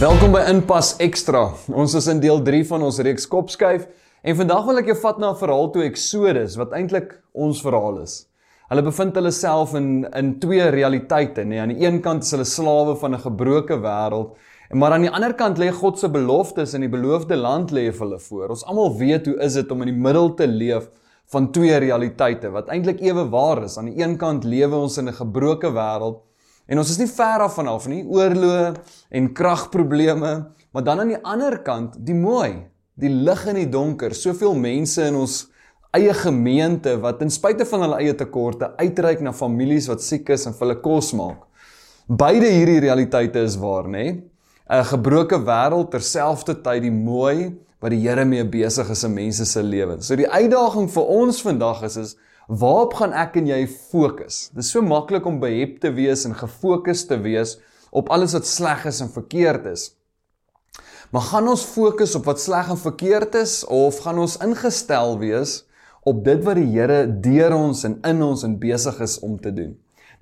Welkom by Inpas Extra. Ons is in deel 3 van ons reeks Kopskuif en vandag wil ek jou vat na 'n verhaal toe Exodus wat eintlik ons verhaal is. Hulle bevind hulle self in in twee realiteite. Nee. Aan die een kant is hulle slawe van 'n gebroke wêreld, maar aan die ander kant lê God se beloftes in die beloofde land lê vir hulle voor. Ons almal weet hoe is dit om in die middel te leef van twee realiteite wat eintlik ewe waar is. Aan die een kant lewe ons in 'n gebroke wêreld En ons is nie ver af van af nie, oorloë en kragprobleme, maar dan aan die ander kant, die mooi, die lig in die donker, soveel mense in ons eie gemeente wat ten spyte van hulle eie tekorte uitreik na families wat siek is en vir hulle kos maak. Beide hierdie realiteite is waar, nê? 'n Gebroke wêreld terselfdertyd die mooi wat die Here mee besig is in mense se lewens. So die uitdaging vir ons vandag is is Waarop gaan ek en jy fokus? Dit is so maklik om behep te wees en gefokus te wees op alles wat sleg is en verkeerd is. Maar gaan ons fokus op wat sleg en verkeerd is of gaan ons ingestel wees op dit wat die Here deur ons en in ons en besig is om te doen?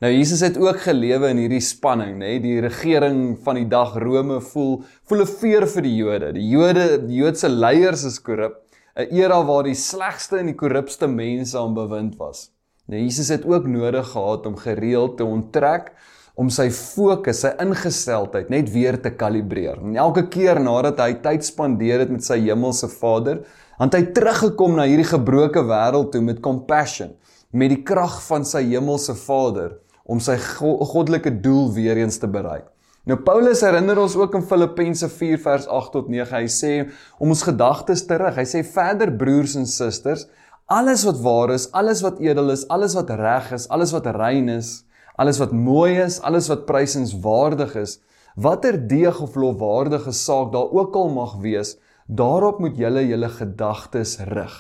Nou Jesus het ook gelewe in hierdie spanning, nê? Nee? Die regering van die dag Rome voel voel 'n veer vir die Jode. Die Jode, die Joodse leiers is korrup 'n era waar die slegste en die korrupste mense aan bewind was. Nou Jesus het ook nodig gehad om gereeld te onttrek om sy fokus, sy ingesteldheid net weer te kalibreer. En elke keer nadat hy tyd spandeer het met sy hemelse Vader, het hy teruggekom na hierdie gebroke wêreld toe met compassion, met die krag van sy hemelse Vader om sy goddelike doel weer eens te bereik. Nou Paulus herinner ons ook in Filippense 4 vers 8 tot 9. Hy sê om ons gedagtes terug. Hy sê verder broers en susters, alles wat waar is, alles wat edel is, alles wat reg is, alles wat rein is, alles wat mooi is, alles wat prysenswaardig is, watter deeg of lofwaardige saak daar ook al mag wees, daarop moet julle julle gedagtes rig.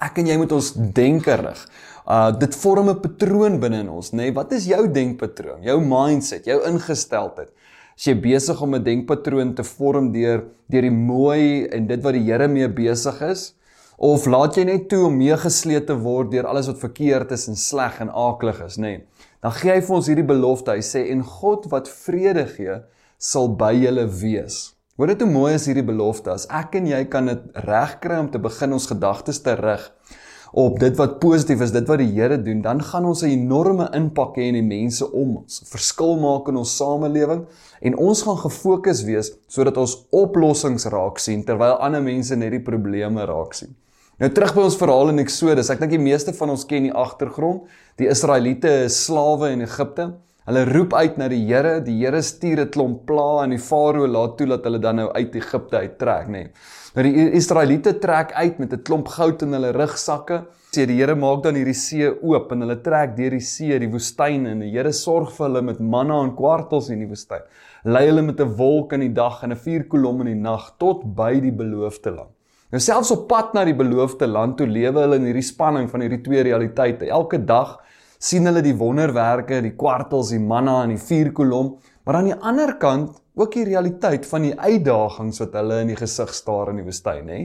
Ek en jy moet ons denke rig. Uh dit vorm 'n patroon binne in ons, nê? Nee, wat is jou denkpatroon? Jou mindset, jou ingesteldheid. As jy besig om 'n denkpatroon te vorm deur deur die mooi en dit wat die Here mee besig is, of laat jy net toe om meegesleep te word deur alles wat verkeerd is en sleg en aaklig is, nê? Nee, dan gee hy vir ons hierdie belofte. Hy sê en God wat vrede gee, sal by julle wees. Hoor dit hoe mooi is hierdie belofte. As ek en jy kan dit regkry om te begin ons gedagtes te rig op dit wat positief is, dit wat die Here doen, dan gaan ons 'n enorme impak hê in die mense om ons, verskil maak in ons samelewing en ons gaan gefokus wees sodat ons oplossings raak sien terwyl ander mense net die probleme raak sien. Nou terug by ons verhaal in Eksodus. Ek dink die meeste van ons ken die agtergrond. Die Israeliete is slawe in Egipte. Hulle roep uit na die Here. Die Here stuur 'n klomp plaae en die Farao laat toe dat hulle dan nou uit Egipte uittrek, nê. Nee. Nou die Israeliete trek uit met 'n klomp goud in hulle rugsakke. Sê die Here maak dan hierdie see oop en hulle trek deur die see, die woestyn en die Here sorg vir hulle met manna en kwartels in die woestyn. Lei hulle met 'n wolk in die dag en 'n vuurkolom in die nag tot by die beloofde land. Nou selfs op pad na die beloofde land toe lewe hulle in hierdie spanning van hierdie twee realiteite. Elke dag sien hulle die wonderwerke, die kwartels, die manna en die vuurkolom, maar aan die ander kant ook die realiteit van die uitdagings wat hulle in die gesig staar in die woestyn, hè.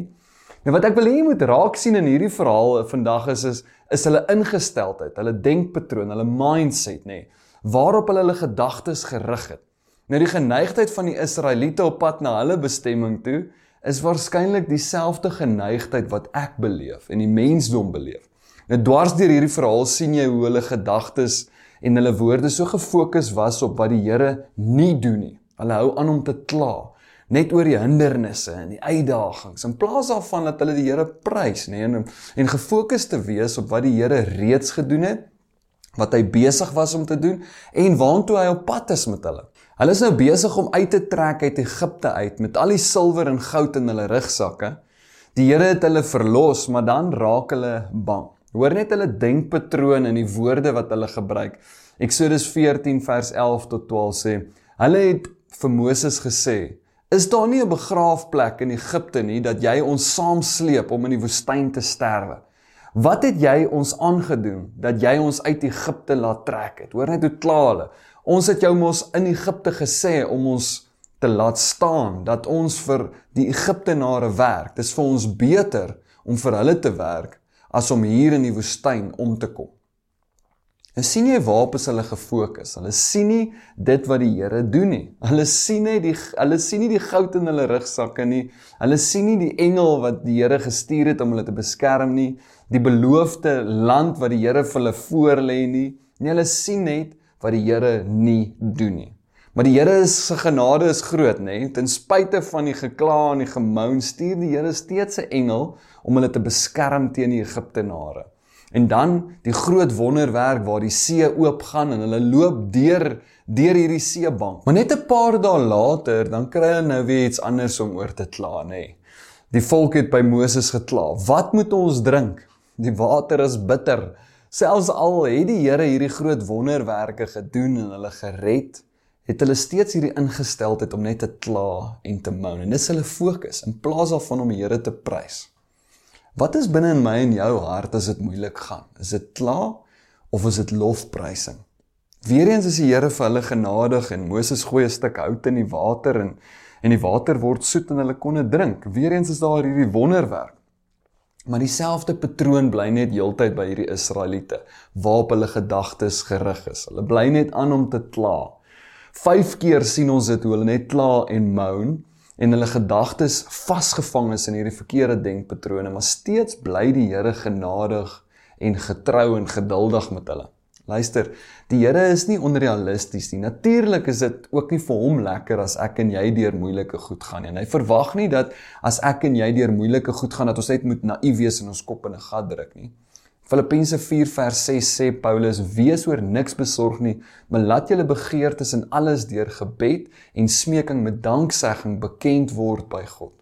Nou wat ek wil hê jy moet raak sien in hierdie verhaal vandag is is is hulle ingesteldheid, hulle denkpatroon, hulle mindset, nê, waarop hulle hulle gedagtes gerig het. Nou die geneigtheid van die Israeliete op pad na hulle bestemming toe is waarskynlik dieselfde geneigtheid wat ek beleef en die mensdom beleef. Nou dwars deur hierdie verhaal sien jy hoe hulle gedagtes en hulle woorde so gefokus was op wat die Here nie doen nie. Hulle hou aan om te kla. net oor die hindernisse en die uitdagings in plaas daarvan dat hulle die Here prys, nê, en en gefokus te wees op wat die Here reeds gedoen het, wat hy besig was om te doen en waantoe hy op pad is met hulle. Hulle is nou besig om uit te trek uit Egipte uit met al die silwer en goud in hulle rugsakke. Die Here het hulle verlos, maar dan raak hulle bang. Hoor net hulle denkpatroon in die woorde wat hulle gebruik. Eksodus 14 vers 11 tot 12 sê: Hulle het vir Moses gesê: Is daar nie 'n begraafplek in Egipte nie dat jy ons saamsleep om in die woestyn te sterwe? Wat het jy ons aangedoen dat jy ons uit Egipte laat trek het? Hoor net hoe kla hulle. Ons het jou mos in Egipte gesê om ons te laat staan dat ons vir die Egiptenare werk. Dis vir ons beter om vir hulle te werk as om hier in die woestyn om te kom. En sien jy waarop is hulle gefokus? Hulle sien nie dit wat die Here doen nie. Hulle sien net die hulle sien nie die goud in hulle rugsakke nie. Hulle sien nie die engel wat die Here gestuur het om hulle te beskerm nie. Die beloofde land wat die Here vir hulle voorlê nie. Nee, hulle sien net wat die Here nie doen nie. Maar die Here se genade is groot, nê? Ten spyte van die gekla en die gemoun, stuur die Here steeds 'n engel om hulle te beskerm teen die Egiptenare. En dan die groot wonderwerk waar die see oopgaan en hulle loop deur deur hierdie seebank. Maar net 'n paar dae later, dan kry hulle nou weer iets anders om oor te kla, nê. Die volk het by Moses gekla. Wat moet ons drink? Die water is bitter. Selfs al het die Here hierdie groot wonderwerke gedoen en hulle gered, het hulle steeds hierdie ingesteldheid om net te kla en te moan. En dis hulle fokus in plaas daarvan om die Here te prys. Wat is binne in my en jou hart as dit moeilik gaan? Is dit kla of is dit lofprysing? Weereens is die Here vir hulle genadig en Moses gooi 'n stuk hout in die water en en die water word soet en hulle kon dit drink. Weereens is daar hierdie wonderwerk. Maar dieselfde patroon bly net heeltyd by hierdie Israeliete waarop hulle gedagtes gerig is. Hulle bly net aan om te kla. 5 keer sien ons dit hoe hulle net kla en moan en hulle gedagtes vasgevang is in hierdie verkeerde denkpatrone, maar steeds bly die Here genadig en getrou en geduldig met hulle. Luister, die Here is nie onrealisties nie. Natuurlik is dit ook nie vir hom lekker as ek en jy deur moeilike goed gaan nie. En hy verwag nie dat as ek en jy deur moeilike goed gaan dat ons net moet naïef wees en ons kop in 'n gat druk nie. Filippense 4 vers 6 sê Paulus: "Wees oor niks besorg nie, maar laat julle begeertes in alles deur gebed en smeking met danksegging bekend word by God."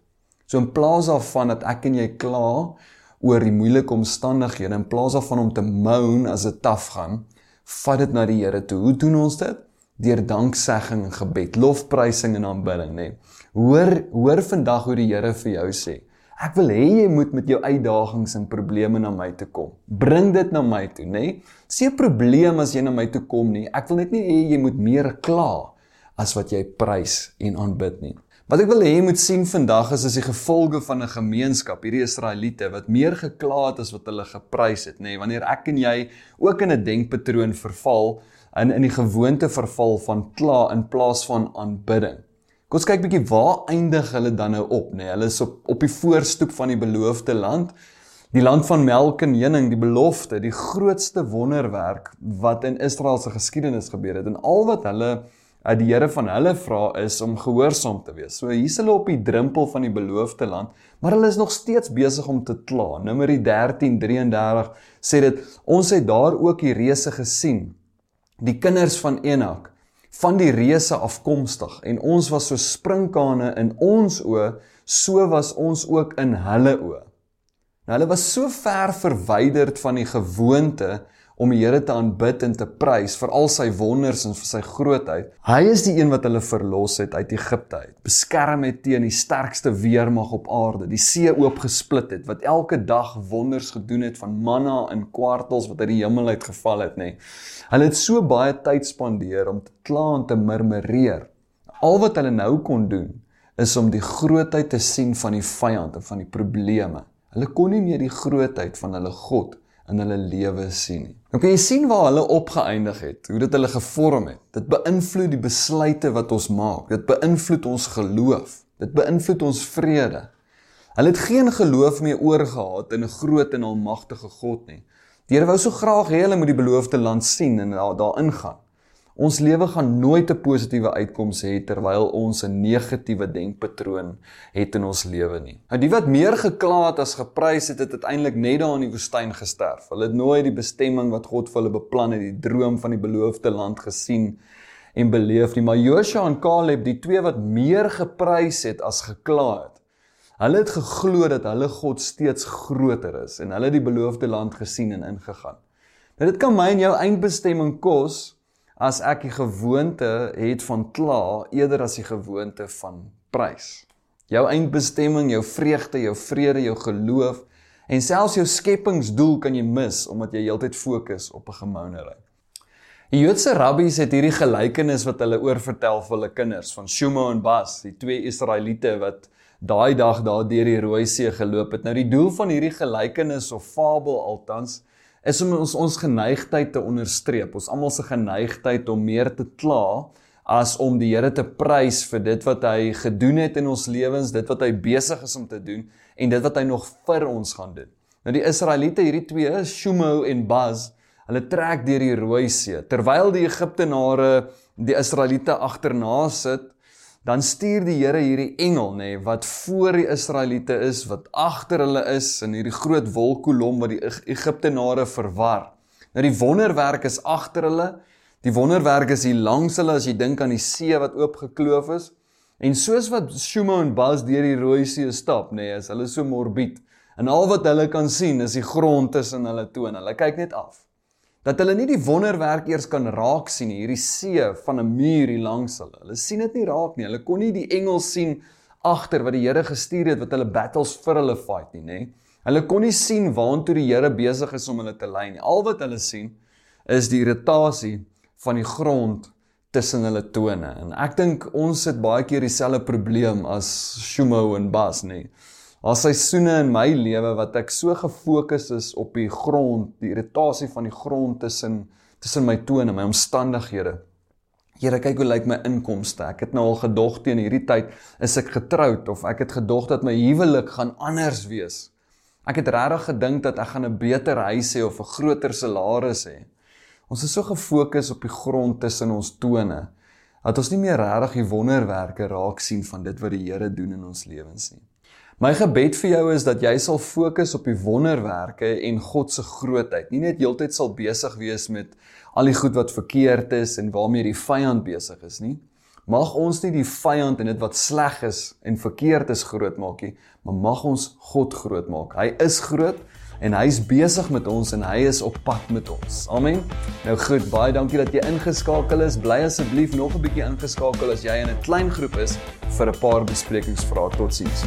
So in plaas daarvan dat ek en jy kla oor die moeilike omstandighede, in plaas daarvan om te moan as dit taaf gaan, vat dit na die Here toe. Hoe doen ons dit? Deur danksegging en gebed, lofprysing en aanbidding, nê. Hoor, hoor vandag hoe die Here vir jou sê: Ek wil hê jy moet met jou uitdagings en probleme na my toe kom. Bring dit na my toe, nê? Sien 'n probleem as jy na my toe kom nie. Ek wil net nie hê jy moet meer kla as wat jy prys en aanbid nie. Wat ek wil hê jy moet sien vandag is as die gevolge van 'n gemeenskap, hierdie Israeliete wat meer gekla het as wat hulle geprys het, nê? Wanneer ek en jy ook in 'n denkpatroon verval in in die gewoonte verval van kla in plaas van aanbidding. Kom ons kyk bietjie waar eindig hulle dan nou op, nê? Nee, hulle is op op die voorstoep van die beloofde land. Die land van melk en honing, die belofte, die grootste wonderwerk wat in Israel se geskiedenis gebeur het. En al wat hulle uit die Here van hulle vra is om gehoorsaam te wees. So hier's hulle op die drempel van die beloofde land, maar hulle is nog steeds besig om te kla. Numeri 13:33 sê dit, ons het daar ook die reëse gesien, die kinders van Enak van die reuse afkomstig en ons was so sprinkane in ons oë, so was ons ook in hulle oë. Nou hulle was so ver verwyderd van die gewoonte om die Here te aanbid en te prys vir al sy wonders en vir sy grootheid. Hy is die een wat hulle verlos het uit Egipte uit, beskerm het teen die sterkste weermag op aarde, die see oopgesplit het, wat elke dag wonders gedoen het van manna in kwartels wat uit die hemel uit geval het, nê. Hulle het so baie tyd spandeer om te kla en te murmureer. Al wat hulle nou kon doen is om die grootheid te sien van die vyand en van die probleme. Hulle kon nie meer die grootheid van hulle God in hulle lewe sien nie. Nou kan jy sien waar hulle opgeëindig het, hoe dit hulle gevorm het. Dit beïnvloed die besluite wat ons maak. Dit beïnvloed ons geloof. Dit beïnvloed ons vrede. Hulle het geen geloof meer oorgehad in 'n groot en almagtige God nie. Die Here wou so graag hê hulle moet die beloofde land sien en daar daarin gaan. Ons lewe gaan nooit 'n positiewe uitkoms hê terwyl ons 'n negatiewe denkpatroon het in ons lewe nie. Nou die wat meer gekla het as geprys het, het uiteindelik net daar in die woestyn gesterf. Hulle het nooit die bestemming wat God vir hulle beplan het, die droom van die beloofde land gesien en beleef nie. Maar Joshua en Caleb, die twee wat meer geprys het as gekla het, hulle het geglo dat hulle God steeds groter is en hulle die beloofde land gesien en ingegaan. Nou dit kan my en jou eindbestemming kos as ek die gewoonte het van kla eerder as die gewoonte van prys. Jou eindbestemming, jou vreugde, jou vrede, jou geloof en selfs jou skepingsdoel kan jy mis omdat jy heeltyd fokus op 'n gemounery. Die Joodse rabbies het hierdie gelykenis wat hulle oorvertel vir hulle kinders van Shuma en Bas, die twee Israeliete wat daai dag daar deur die Rooi See geloop het. Nou die doel van hierdie gelykenis of fabel altans is om ons ons geneigtheid te onderstreep. Ons almal se geneigtheid om meer te kla as om die Here te prys vir dit wat hy gedoen het in ons lewens, dit wat hy besig is om te doen en dit wat hy nog vir ons gaan doen. Nou die Israeliete, hierdie twee, Shumo en Baz, hulle trek deur die Rooi See terwyl die Egiptenare die Israeliete agterna sit dan stuur die Here hierdie engel nê nee, wat voor die Israeliete is, wat agter hulle is in hierdie groot wolkkolom wat die Egiptenare verwar. Nou die wonderwerk is agter hulle. Die wonderwerk is hier langs hulle as jy dink aan die see wat oopgekloof is. En soos wat Shuma en Bas deur die Rooi See stap, nê, nee, is hulle so morbied. En al wat hulle kan sien is die grond tussen hulle tone. Hulle kyk net af dat hulle nie die wonderwerk eers kan raak sien hierdie see van 'n muur hier langs hulle. Hulle sien dit nie raak nie. Hulle kon nie die engel sien agter wat die Here gestuur het wat hulle battles vir hulle fight nie, nê. Hulle kon nie sien waantoe die Here besig is om hulle te lei nie. Al wat hulle sien is die irritasie van die grond tussen hulle tone. En ek dink ons het baie keer dieselfde probleem as Shumo en Bas, nê. Daar seisoene in my lewe wat ek so gefokus is op die grond, die irritasie van die grond tussen tussen my tone, my omstandighede. Here, kyk hoe lyk my inkomste. Ek het nou al gedog teen hierdie tyd is ek getroud of ek het gedog dat my huwelik gaan anders wees. Ek het regtig gedink dat ek gaan 'n beter huis hê of 'n groter salaris hê. Ons is so gefokus op die grond tussen ons tone dat ons nie meer regtig die wonderwerke raak sien van dit wat die Here doen in ons lewens nie. My gebed vir jou is dat jy sal fokus op die wonderwerke en God se grootheid. Nie net heeltyd sal besig wees met al die goed wat verkeerd is en waarmee die vyand besig is nie. Mag ons nie die vyand en dit wat sleg is en verkeerd is groot maak nie, maar mag ons God groot maak. Hy is groot en hy's besig met ons en hy is op pad met ons. Amen. Nou goed, baie dankie dat jy ingeskakel is. Bly asseblief nog 'n bietjie ingeskakel as jy in 'n klein groep is vir 'n paar besprekingsvrae. Totsiens.